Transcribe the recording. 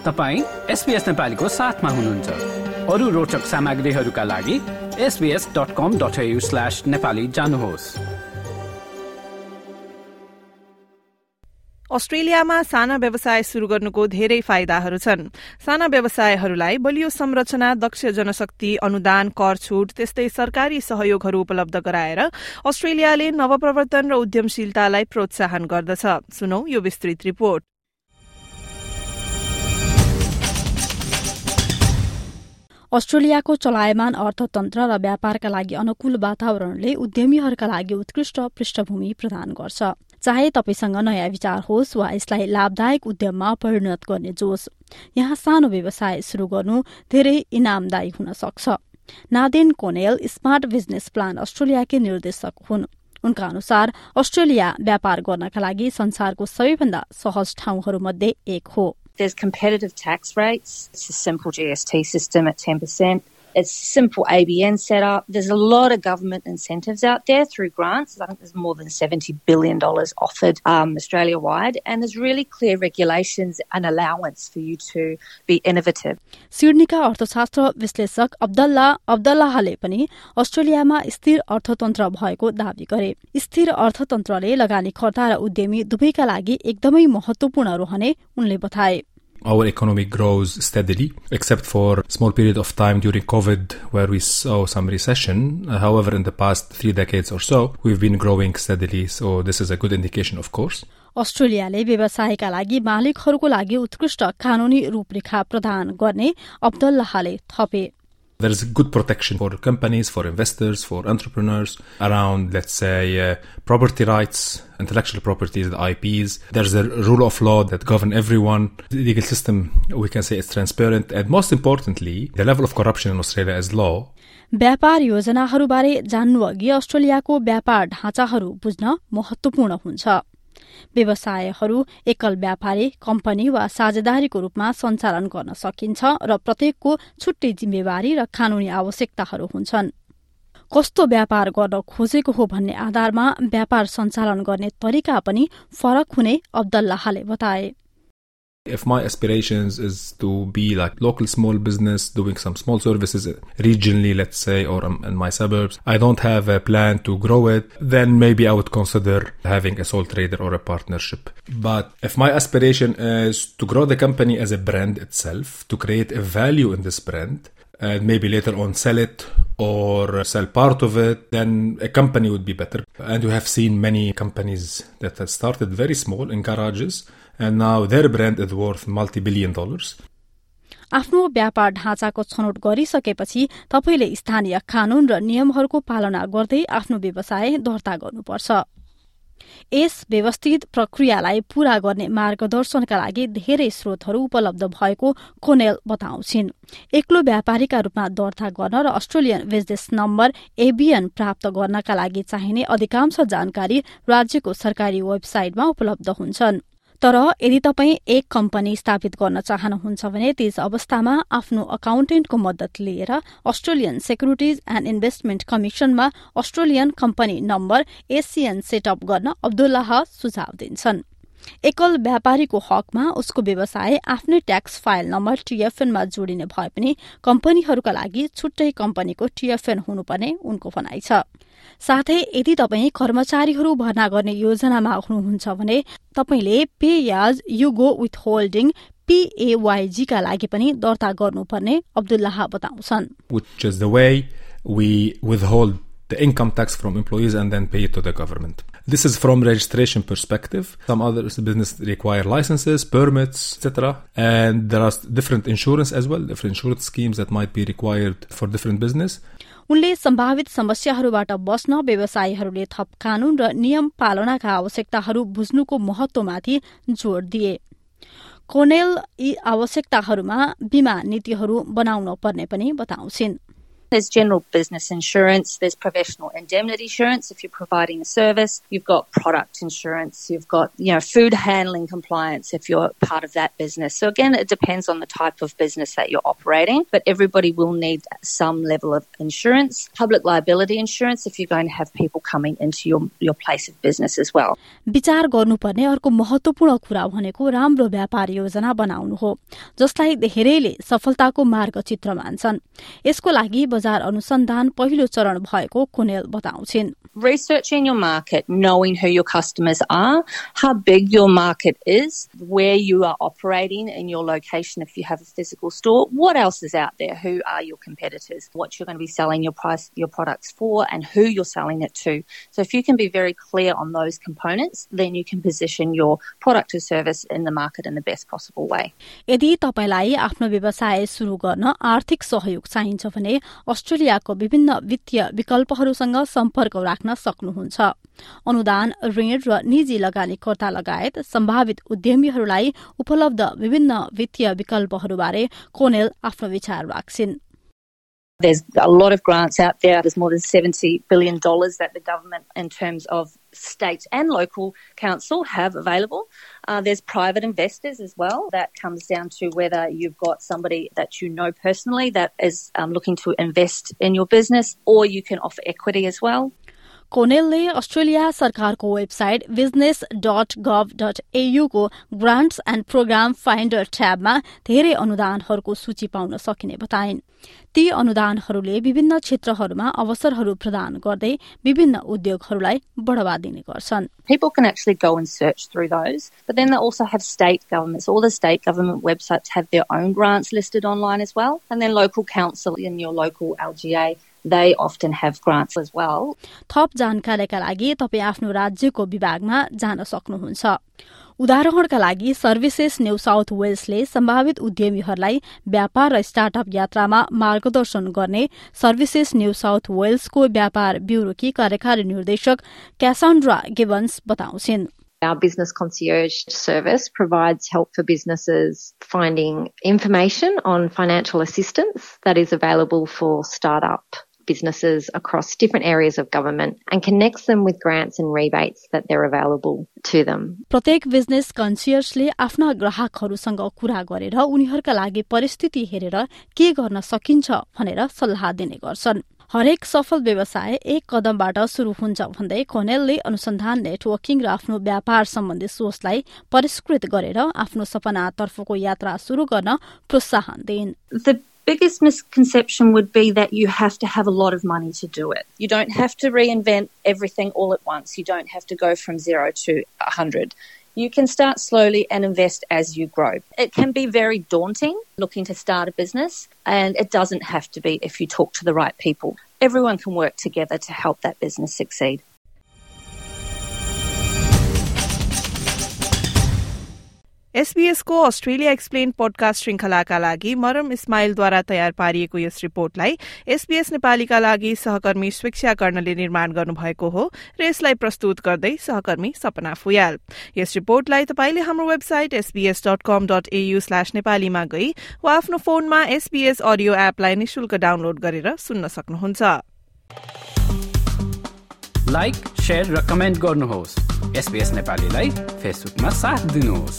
तपाईँ एसपिएस नेपालीको साथमा हुनुहुन्छ। अरू रोचक सामग्रीहरूका लागि SBS dot com dot slash Nepali जानुहोस्। अस्ट्रेलियामा साना व्यवसाय शुरू गर्नुको धेरै फाइदाहरू छन्। साना व्यवसायहरूलाई बलियो संरचना दक्ष जनशक्ति अनुदान कर छूट त्यस्तै सरकारी सहयोगहरू उपलब्ध गराएर अस्ट्रेलियाले नवप्रवर्तन र उद्यमशीलतालाई प्रोत्साहन गर्दछ। सुनौ यो विस्तृत रिपोर्ट। अस्ट्रेलियाको चलायमान अर्थतन्त्र र व्यापारका लागि अनुकूल वातावरणले उद्यमीहरूका लागि उत्कृष्ट पृष्ठभूमि प्रदान गर्छ। चाहे तपाईँसँग नयाँ विचार होस् वा यसलाई लाभदायक उद्यममा परिणत गर्ने जोस यहाँ सानो व्यवसाय शुरू गर्नु धेरै इनामदायी हुन सक्छ। Nadine Connell smart business plan अस्ट्रेलियाकै निर्देशक हुन्। उनका अनुसार अस्ट्रेलिया व्यापार गर्नका लागि संसारको सबैभन्दा सहज ठाउँहरूमध्ये एक हो। There's competitive tax rates. It's a simple GST system at 10%. It's simple ABN setup. There's a lot of government incentives out there through grants. I think there's more than $70 billion offered um, Australia wide. And there's really clear regulations and allowance for you to be innovative. सिडनीका अर्थशास्त्र विश्लेषक अब्दल्ला अब्दल्लाहले पनि अस्ट्रेलियामा स्थिर अर्थतन्त्र भएको दावी गरे स्थिर अर्थतन्त्रले लगानीकर्ता र उद्यमी दुवैका लागि एकदमै महत्वपूर्ण रहने उनले बताए our economy grows steadily, except for a small period of time during COVID where we saw some recession. However, in the past three decades or so, we've been growing steadily. So this is a good indication, of course. अस्ट्रेलियाले व्यवसायका लागि मालिकहरूको लागि उत्कृष्ट कानूनी रूपरेखा प्रदान गर्ने अब्दुल्लाहले थपे There is good protection for companies, for investors, for entrepreneurs around, let's say, uh, property rights, intellectual properties, the IPs. There's a rule of law that govern everyone. The legal system, we can say, is transparent. And most importantly, the level of corruption in Australia is low. व्यापार योजनाहरूबारे जान्नु अघि अस्ट्रेलियाको व्यापार ढाँचाहरू बुझ्न महत्वपूर्ण हुन्छ व्यवसायहरू एकल व्यापारी कम्पनी वा साझेदारीको रूपमा सञ्चालन गर्न सकिन्छ र प्रत्येकको छुट्टै जिम्मेवारी र कानूनी आवश्यकताहरू हुन्छन्। कस्तो व्यापार गर्न खोजेको हो भन्ने आधारमा व्यापार सञ्चालन गर्ने तरिका पनि फरक हुने अब्दल्लाहले बताए। If my aspirations is to be like local small business doing some small services regionally, let's say, or in my suburbs, I don't have a plan to grow it, then maybe I would consider having a sole trader or a partnership. But if my aspiration is to grow the company as a brand itself, to create a value in this brand, and maybe later on sell it or sell part of it, then a company would be better. And we have seen many companies that have started very small in garages and now their brand is worth multi-billion dollars. आफ्नो व्यापार ढाँचाको छनौट गरिसकेपछि तपाईँले स्थानीय कानून र नियमहरूको पालना गर्दै आफ्नो व्यवसाय दर्ता गर्नुपर्छ यस व्यवस्थित प्रक्रियालाई पूरा गर्ने मार्गदर्शनका लागि धेरै स्रोतहरू उपलब्ध भएको कोनेल बताउँछिन्। एक्लो व्यापारीका रूपमा दर्ता गर्न र अस्ट्रेलियन बिजनेस नम्बर एबिएन प्राप्त गर्नका लागि चाहिने अधिकांश जानकारी राज्यको सरकारी वेबसाइटमा उपलब्ध हुन्छन्। तर यदि तपाईँ एक कम्पनी स्थापित गर्न चाहनुहुन्छ भने त्यस अवस्थामा आफ्नो अकाउन्टेन्टको मद्दत लिएर Australian securities and investment कमिशनमा Australian company number ACN setup गर्न अब्दुल्लाह सुझाव दिन्छन्। एकल व्यापारीको हकमा उसको व्यवसाय आफ्नै ट्याक्स फाइल नम्बर टीएफएनमा जोडिने भए पनि कम्पनीहरूका लागि छुट्टै कम्पनीको टीएफएन हुनुपर्ने उनको भनाइ छ साथै यदि तपाईँ कर्मचारीहरू भर्ना गर्ने योजनामा हुनुहुन्छ भने तपाईँले पे याज युगो विथ होल्डिङ पीएवाईजी का लागि पनि दर्ता गर्नुपर्ने अब्दुल्लाह बताउँछन् the income tax from employees and then pay it to the government. This is from registration perspective. Some other business require licenses, permits, etc. And there are different insurance as well, different insurance schemes that might be required for different business. उनले सम्भावित समस्याहरूबाट बस्न व्यवसायीहरूले थप कानून र नियम पालनाका आवश्यकताहरू बुझ्नुको महत्वमाथि जोड़ दिए कोनेल यी आवश्यकताहरूमा बीमा नीतिहरू बनाउन पर्ने पनि बताउँछिन् There's general business insurance, there's professional indemnity insurance if you're providing a service, you've got product insurance, you've got, you know, food handling compliance if you're part of that business. So again, it depends on the type of business that you're operating, but everybody will need some level of insurance. Public liability insurance if you're going to have people coming into your, your place of business as well. विचार गर्नुपर्ने अर्को महत्वपूर्ण कुरा भनेको राम्रो व्यापार योजना बनाउनु हो जसलाई धेरैले सफलताको मार्गचित्र मान्छन् यसको लागि बजार अनुसन्धान पहिलो चरण भएको कुनेल बताउँछिन्। researching your market, knowing who your customers are, how big your market is, where you are operating in your location if you have a physical store, what else is out there, who are your competitors, what you're going to be selling your price your products for and who you're selling it to. So if you can be very clear on those components, then you can position your product or service in the market in the best possible way. यदि तपाईँलाई आफ्नो व्यवसाय शुरू गर्न आर्थिक सहयोग चाहिन्छ भने अस्ट्रेलियाको विभिन्न वित्तीय विकल्पहरूसँग सम्पर्क राख्न सक्नुहुन्छ अनुदान ऋण र निजी लगानीकर्ता लगायत सम्भावित उद्यमीहरूलाई उपलब्ध विभिन्न वित्तीय विकल्पहरूबारे कोनेल आफ्नो विचार राख्छिन् There's a lot of grants out there. There's more than $70 billion that the government, in terms of state and local council, have available. Uh, there's private investors as well. That comes down to whether you've got somebody that you know personally that is um, looking to invest in your business, or you can offer equity as well. कोनेलले Australia सरकारको website business dot gov dot एयुको grants and program finder ट्याबमा धेरै अनुदानहरूको सूची pound सकिने बताइन् ती अनुदानहरूले विभिन्न क्षेत्रहरूमा अवसरहरू प्रदान गर्दै विभिन्न उद्योगहरूलाई बढ़ावा दिने गर्छन् People can actually go and search through those, but then they also have state governments. All the state government websites have their own grants listed online as well, and then local council in your local LGA they often have grants as well. थप जानकारीका लागि तपाईँ आफ्नो राज्यको विभागमा जान सक्नुहुन्छ उदाहरणका लागि सर्भिसेस न्यू साउथ वेल्सले सम्भावित उद्यमीहरूलाई व्यापार र स्टार्टअप यात्रामा मार्गदर्शन गर्ने सर्भिसेस न्यू साउथ वेल्सको व्यापार ब्यूरोकी कार्यकारी निर्देशक क्यासान्ड्रा गिभन्स बताउँछिन् Our business concierge service provides help for businesses finding information on financial assistance that is available for startup businesses across different areas of government and connects them with grants and rebates that they're available to them. प्रत्येक business कन्सियर्सले आफ्ना ग्राहकहरूसँग कुरा गरेर उनीहरूका लागि परिस्थिति हेरेर के गर्न सकिन्छ भनेर सल्लाह दिने गर्छन् हरेक सफल व्यवसाय एक कदमबाट शुरू हुन्छ भन्दै कोनेलले अनुसन्धान नेटवर्किङ र आफ्नो व्यापार सम्बन्धी सोचलाई परिष्कृत गरेर आफ्नो सपनातर्फको यात्रा शुरू गर्न प्रोत्साहन दिइन् biggest misconception would be that you have to have a lot of money to do it. You don't have to reinvent everything all at once. You don't have to go from zero to a hundred. You can start slowly and invest as you grow. It can be very daunting looking to start a business, and it doesn't have to be if you talk to the right people. Everyone can work together to help that business succeed. एसबीएसको Australia explain podcast श्रृंखलाका लागि Maram इस्माइलद्वारा तयार पारिएको yes रिपोर्टलाई SBS नेपालीका लागि सहकर्मी स्वेक्षा कर्णले निर्माण गर्नुभएको हो र यसलाई प्रस्तुत गर्दै सहकर्मी सपना फुयाल। यस रिपोर्टलाई तपाईँले हाम्रो website SBS dot com dot AU slash नेपालीमा गई वा आफ्नो फोनमा एसबीएस अडियो एपलाई निशुल्क डाउनलोड गरेर सुन्न सक्नुहुन्छ। लाइक र कमेन्ट गर्नुहोस्। नेपालीलाई फेसबुकमा साथ दिनुहोस्।